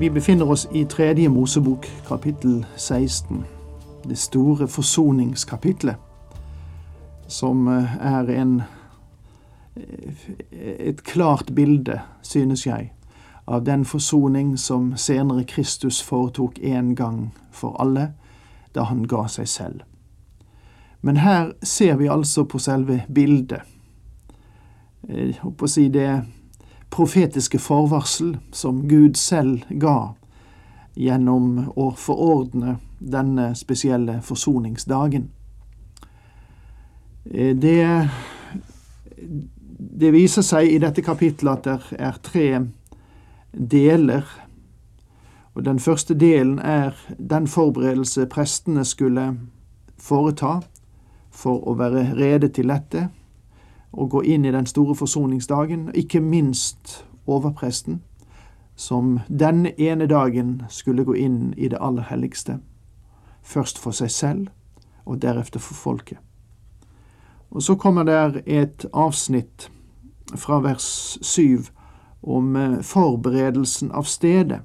Vi befinner oss i tredje Mosebok, kapittel 16. Det store forsoningskapitlet, som eh, er en, eh, et klart bilde, synes jeg, av den forsoning som senere Kristus foretok en gang for alle, da han ga seg selv. Men her ser vi altså på selve bildet. Jeg håper å si det profetiske forvarsel som Gud selv ga gjennom å forordne denne spesielle forsoningsdagen. Eh, det, det viser seg i dette kapittelet at det er tre deler. Og Den første delen er den forberedelse prestene skulle foreta for å være rede til dette å gå inn i den store forsoningsdagen, ikke minst overpresten, som denne ene dagen skulle gå inn i det aller helligste, først for seg selv og deretter for folket. Og så kommer der et avsnitt fra vers syv om eh, forberedelsen av stedet,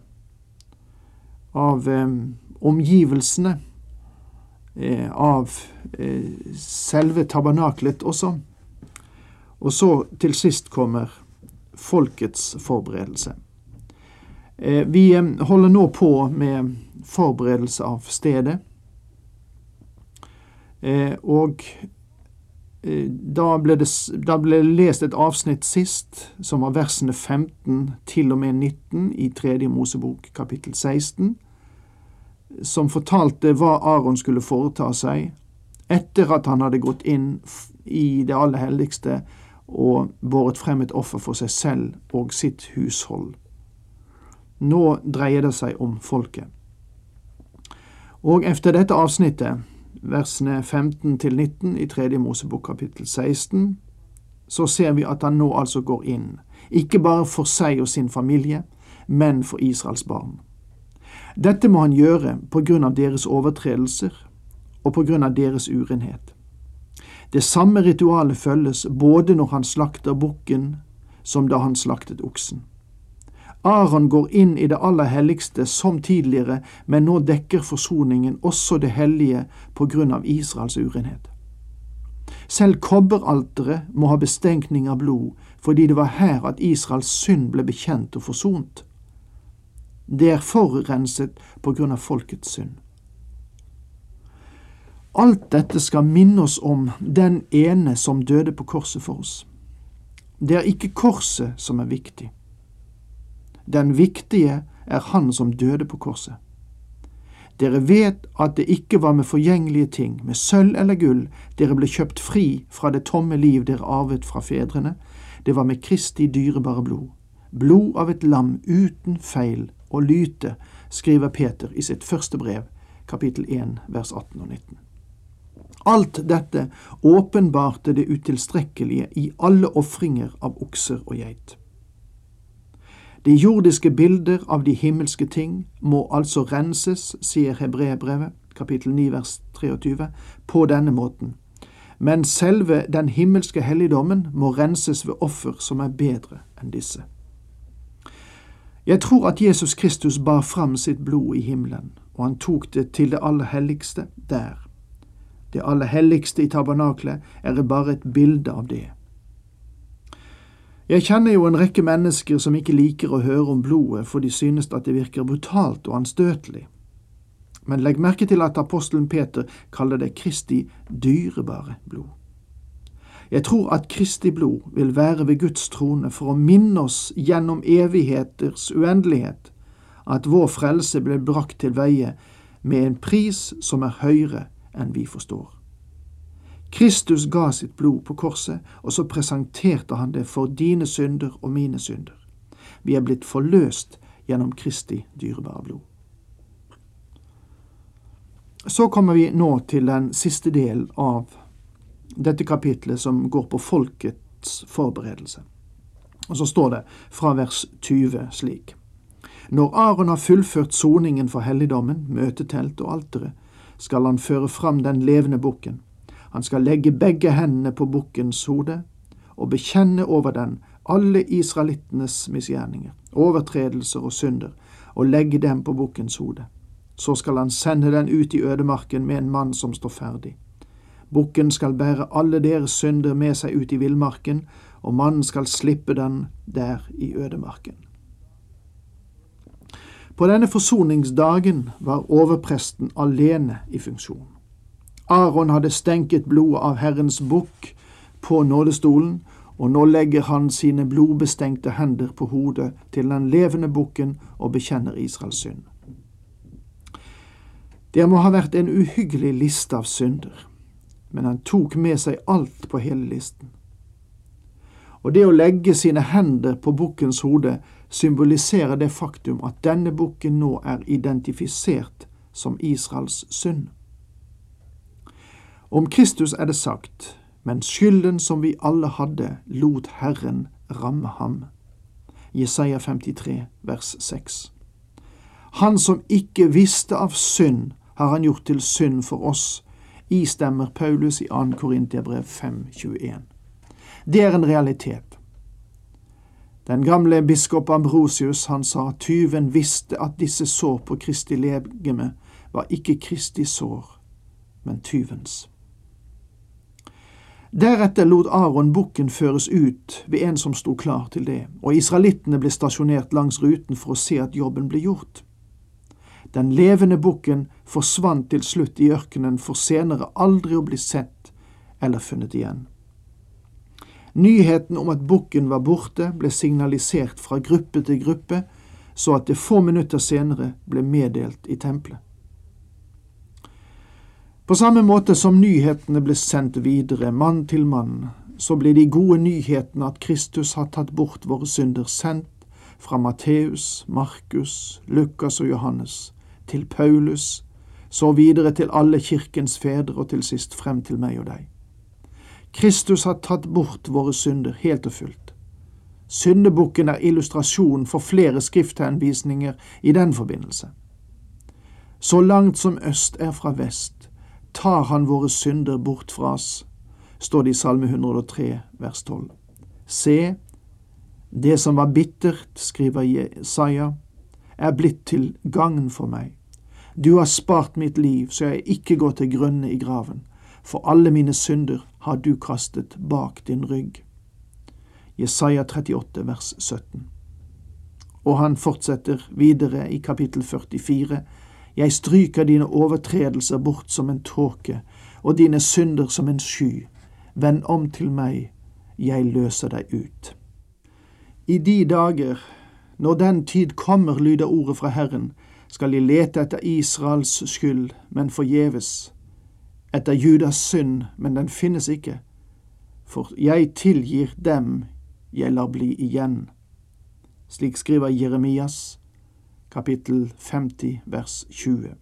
av eh, omgivelsene, eh, av selve tabernaklet også og så til sist kommer folkets forberedelse. Eh, vi eh, holder nå på med forberedelse av stedet. Eh, og da ble, det, da ble det lest et avsnitt sist, som var versene 15 til og med 19 i tredje Mosebok kapittel 16, som fortalte hva Aron skulle foreta seg etter at han hadde gått inn i det aller helligste og båret frem et offer for seg selv og sitt hushold. Nå dreier det seg om folket. Og efter dette avsnittet, versene 15 til 19 i tredje Mosebok kapittel 16, så ser vi at han nå altså går inn, ikke bare for seg og sin familie, men for Israels barn. Dette må han gjøre på grunn av deres overtredelser og på grunn av deres urenhet. Det samme ritualet følges både når han slakter bukken, som da han slaktet oksen. Aron går inn i det aller helligste som tidligere, men nå dekker forsoningen også det hellige på grunn av Israels urenhet. Selv kobberalteret må ha bestenkning av blod, fordi det var her at Israels synd ble bekjent og forsont. Det er forurenset på grunn av folkets synd. Alt dette skal minne oss om den ene som døde på korset for oss. Det er ikke korset som er viktig. Den viktige er Han som døde på korset. Dere vet at det ikke var med forgjengelige ting, med sølv eller gull, dere ble kjøpt fri fra det tomme liv dere arvet fra fedrene, det var med Kristi dyrebare blod, blod av et lam uten feil og lyte, skriver Peter i sitt første brev, kapittel 1, vers 18 og 19. Alt dette åpenbarte det utilstrekkelige i alle ofringer av okser og geit. De jordiske bilder av de himmelske ting må altså renses, sier Hebreerbrevet, kapittel 9 vers 23, på denne måten. Men selve den himmelske helligdommen må renses ved offer som er bedre enn disse. Jeg tror at Jesus Kristus bar fram sitt blod i himmelen, og han tok det til det aller helligste der. Det aller helligste i tabernaklet er bare et bilde av det. Jeg kjenner jo en rekke mennesker som ikke liker å høre om blodet, for de synes at det virker brutalt og anstøtelig. Men legg merke til at apostelen Peter kaller det Kristi dyrebare blod. Jeg tror at Kristi blod vil være ved Guds trone for å minne oss gjennom evigheters uendelighet at vår frelse ble brakt til veie med en pris som er høyere enn vi forstår. Kristus ga sitt blod på korset, og så presenterte han det for dine synder og mine synder. Vi er blitt forløst gjennom Kristi dyrebare blod. Så kommer vi nå til den siste delen av dette kapitlet som går på folkets forberedelse. Og så står det fra vers 20 slik. Når Aron har fullført soningen for helligdommen, møtetelt og alteret, skal han føre fram den levende bukken. Han skal legge begge hendene på bukkens hode og bekjenne over den alle israelittenes misgjerninger, overtredelser og synder, og legge dem på bukkens hode. Så skal han sende den ut i ødemarken med en mann som står ferdig. Bukken skal bære alle deres synder med seg ut i villmarken, og mannen skal slippe den der i ødemarken. På denne forsoningsdagen var overpresten alene i funksjon. Aron hadde stenket blodet av Herrens bukk på nådestolen, og nå legger han sine blodbestengte hender på hodet til den levende bukken og bekjenner Israels synd. Det må ha vært en uhyggelig liste av synder, men han tok med seg alt på hele listen. Og det å legge sine hender på bukkens hode symboliserer det faktum at denne bukken nå er identifisert som Israels synd. Om Kristus er det sagt, men skylden som vi alle hadde, lot Herren ramme ham. Jesaja 53, vers 6. Han som ikke visste av synd, har han gjort til synd for oss, istemmer Paulus i 2. Korintiabrev 5,21. Det er en realitet. Den gamle biskop Ambrosius han sa tyven visste at disse sår på Kristi legeme var ikke Kristi sår, men tyvens. Deretter lot Aron bukken føres ut ved en som sto klar til det, og israelittene ble stasjonert langs ruten for å se at jobben ble gjort. Den levende bukken forsvant til slutt i ørkenen for senere aldri å bli sett eller funnet igjen. Nyheten om at bukken var borte, ble signalisert fra gruppe til gruppe, så at det få minutter senere ble meddelt i tempelet. På samme måte som nyhetene ble sendt videre, mann til mann, så ble de gode nyhetene at Kristus har tatt bort våre synder, sendt fra Matteus, Markus, Lukas og Johannes, til Paulus, så videre til alle kirkens fedre og til sist frem til meg og deg. Kristus har tatt bort våre synder helt og fullt. Syndebukken er illustrasjon for flere skrifthenvisninger i den forbindelse. Så langt som øst er fra vest, tar han våre synder bort fra oss, står det i Salme 103, vers 12. Se, det som var bittert, skriver Jesaja, er blitt til gagn for meg. Du har spart mitt liv, så jeg ikke går til grunne i graven, for alle mine synder har du kastet bak din rygg. Jesaja 38, vers 17. Og han fortsetter videre i kapittel 44. Jeg stryker dine overtredelser bort som en tåke, og dine synder som en sky. Vend om til meg, jeg løser deg ut. I de dager, når den tid kommer, lyder ordet fra Herren, skal de lete etter Israels skyld, men forgjeves, etter Judas synd, men den finnes ikke, for jeg tilgir dem jeg lar bli igjen. Slik skriver Jeremias, kapittel 50, vers 20.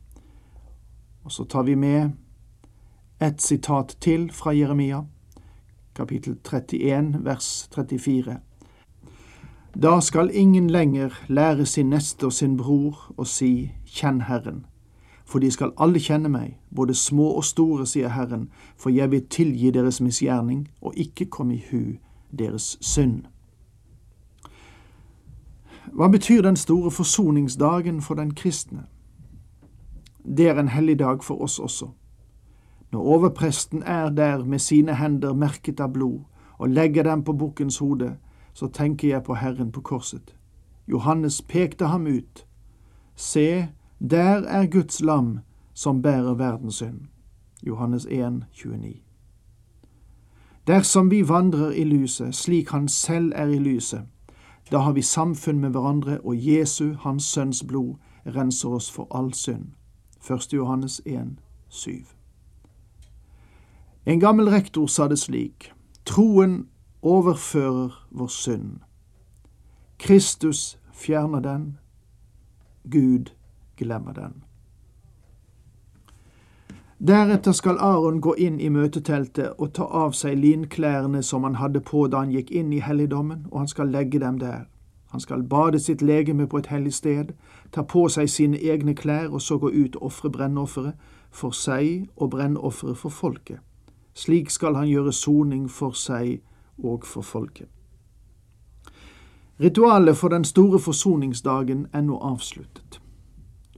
Og så tar vi med et sitat til fra Jeremia, kapittel 31, vers 34. Da skal ingen lenger lære sin neste og sin bror å si Kjenn Herren, for de skal alle kjenne meg, både små og store, sier Herren, for jeg vil tilgi deres misgjerning og ikke komme i hu deres synd. Hva betyr den store forsoningsdagen for den kristne? Det er en hellig dag for oss også. Når overpresten er der med sine hender merket av blod og legger dem på bukkens hode, så tenker jeg på Herren på korset. Johannes pekte ham ut. Se, der er Guds lam som bærer verdens synd. Johannes 1, 29. Dersom vi vandrer i lyset slik Han selv er i lyset, da har vi samfunn med hverandre, og Jesu, Hans Sønns blod, renser oss for all synd. 1. Johannes 1, 7. En gammel rektor sa det slik, troen overfører vår synd. Kristus fjerner den, Gud glemmer den. Deretter skal Aron gå inn i møteteltet og ta av seg linklærne som han hadde på da han gikk inn i helligdommen, og han skal legge dem der. Han skal bade sitt legeme på et hellig sted, ta på seg sine egne klær og så gå ut og ofre brennofferet for seg og brennofferet for folket. Slik skal han gjøre soning for seg og for folket. Ritualet for den store forsoningsdagen er nå avsluttet.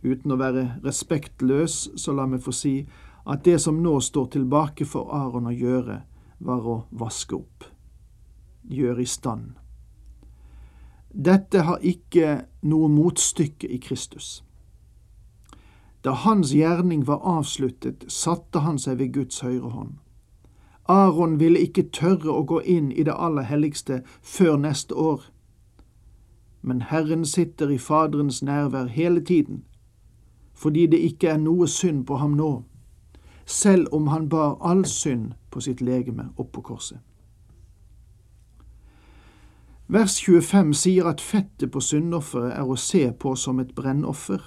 Uten å være respektløs, så la meg få si at det som nå står tilbake for Aron å gjøre, var å vaske opp, gjøre i stand. Dette har ikke noe motstykke i Kristus. Da hans gjerning var avsluttet, satte han seg ved Guds høyre hånd. Aron ville ikke tørre å gå inn i det aller helligste før neste år. Men Herren sitter i Faderens nærvær hele tiden, fordi det ikke er noe synd på ham nå, selv om han bar all synd på sitt legeme opp på korset. Vers 25 sier at fettet på syndofferet er å se på som et brennoffer.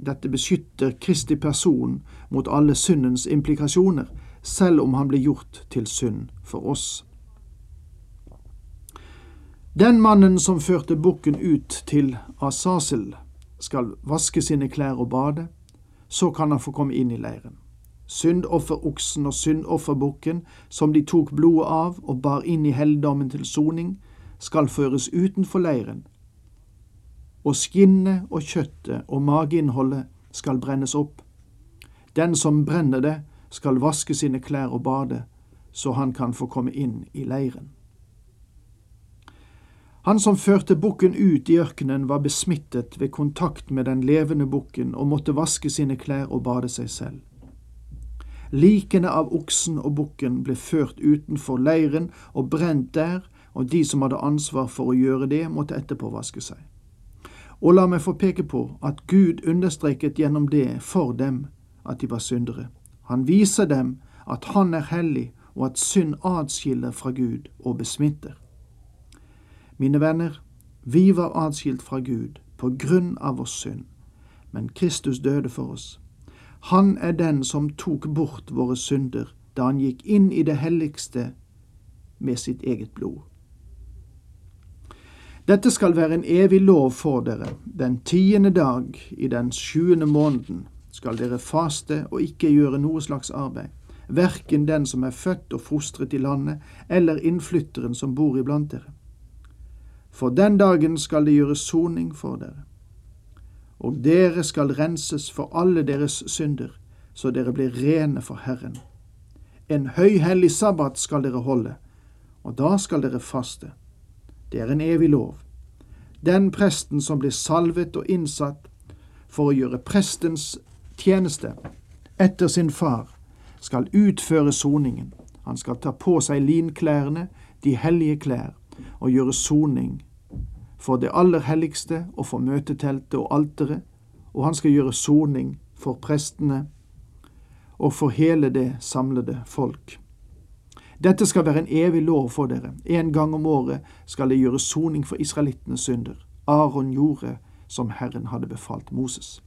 Dette beskytter Kristi person mot alle syndens implikasjoner, selv om han ble gjort til synd for oss. Den mannen som førte bukken ut til Asasel, skal vaske sine klær og bade, så kan han få komme inn i leiren. Syndofferoksen og syndofferbukken, som de tok blodet av og bar inn i helligdommen til soning, skal føres utenfor leiren, og skinnet og kjøttet og mageinnholdet skal brennes opp. Den som brenner det, skal vaske sine klær og bade, så han kan få komme inn i leiren. Han som førte bukken ut i ørkenen, var besmittet ved kontakt med den levende bukken og måtte vaske sine klær og bade seg selv. Likene av oksen og bukken ble ført utenfor leiren og brent der, og de som hadde ansvar for å gjøre det, måtte etterpå vaske seg. Og la meg få peke på at Gud understreket gjennom det for dem at de var syndere. Han viser dem at han er hellig, og at synd adskiller fra Gud og besmitter. Mine venner, vi var adskilt fra Gud på grunn av vår synd, men Kristus døde for oss. Han er den som tok bort våre synder da han gikk inn i det helligste med sitt eget blod. Dette skal være en evig lov for dere. Den tiende dag i den sjuende måneden skal dere faste og ikke gjøre noe slags arbeid, verken den som er født og fostret i landet, eller innflytteren som bor iblant dere. For den dagen skal det gjøres soning for dere og dere skal renses for alle deres synder, så dere blir rene for Herren. En høyhellig sabbat skal dere holde, og da skal dere faste. Det er en evig lov. Den presten som blir salvet og innsatt for å gjøre prestens tjeneste etter sin far, skal utføre soningen. Han skal ta på seg linklærne, de hellige klær, og gjøre soning for det aller helligste og for møteteltet og alteret, og han skal gjøre soning for prestene og for hele det samlede folk. Dette skal være en evig lov for dere. En gang om året skal det gjøre soning for israelittenes synder. Aron gjorde som Herren hadde befalt Moses.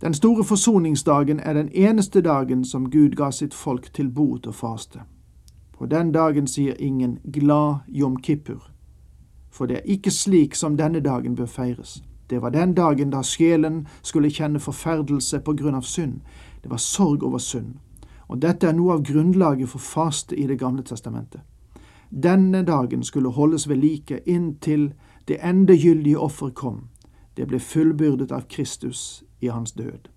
Den store forsoningsdagen er den eneste dagen som Gud ga sitt folk til bot og faste. På den dagen sier ingen glad jom kippur, for det er ikke slik som denne dagen bør feires. Det var den dagen da sjelen skulle kjenne forferdelse på grunn av synd. Det var sorg over synd. Og dette er noe av grunnlaget for faste i Det gamle testamentet. Denne dagen skulle holdes ved like inntil det endegyldige offer kom. Det ble fullbyrdet av Kristus i hans død.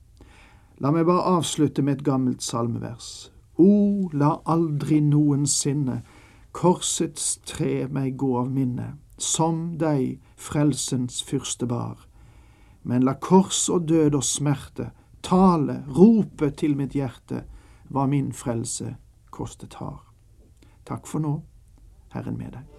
La meg bare avslutte med et gammelt salmevers. O, la aldri noensinne korsets tre meg gå av minne som deg frelsens fyrste bar. Men la kors og død og smerte tale, rope til mitt hjerte hva min frelse kostet har. Takk for nå, Herren med deg.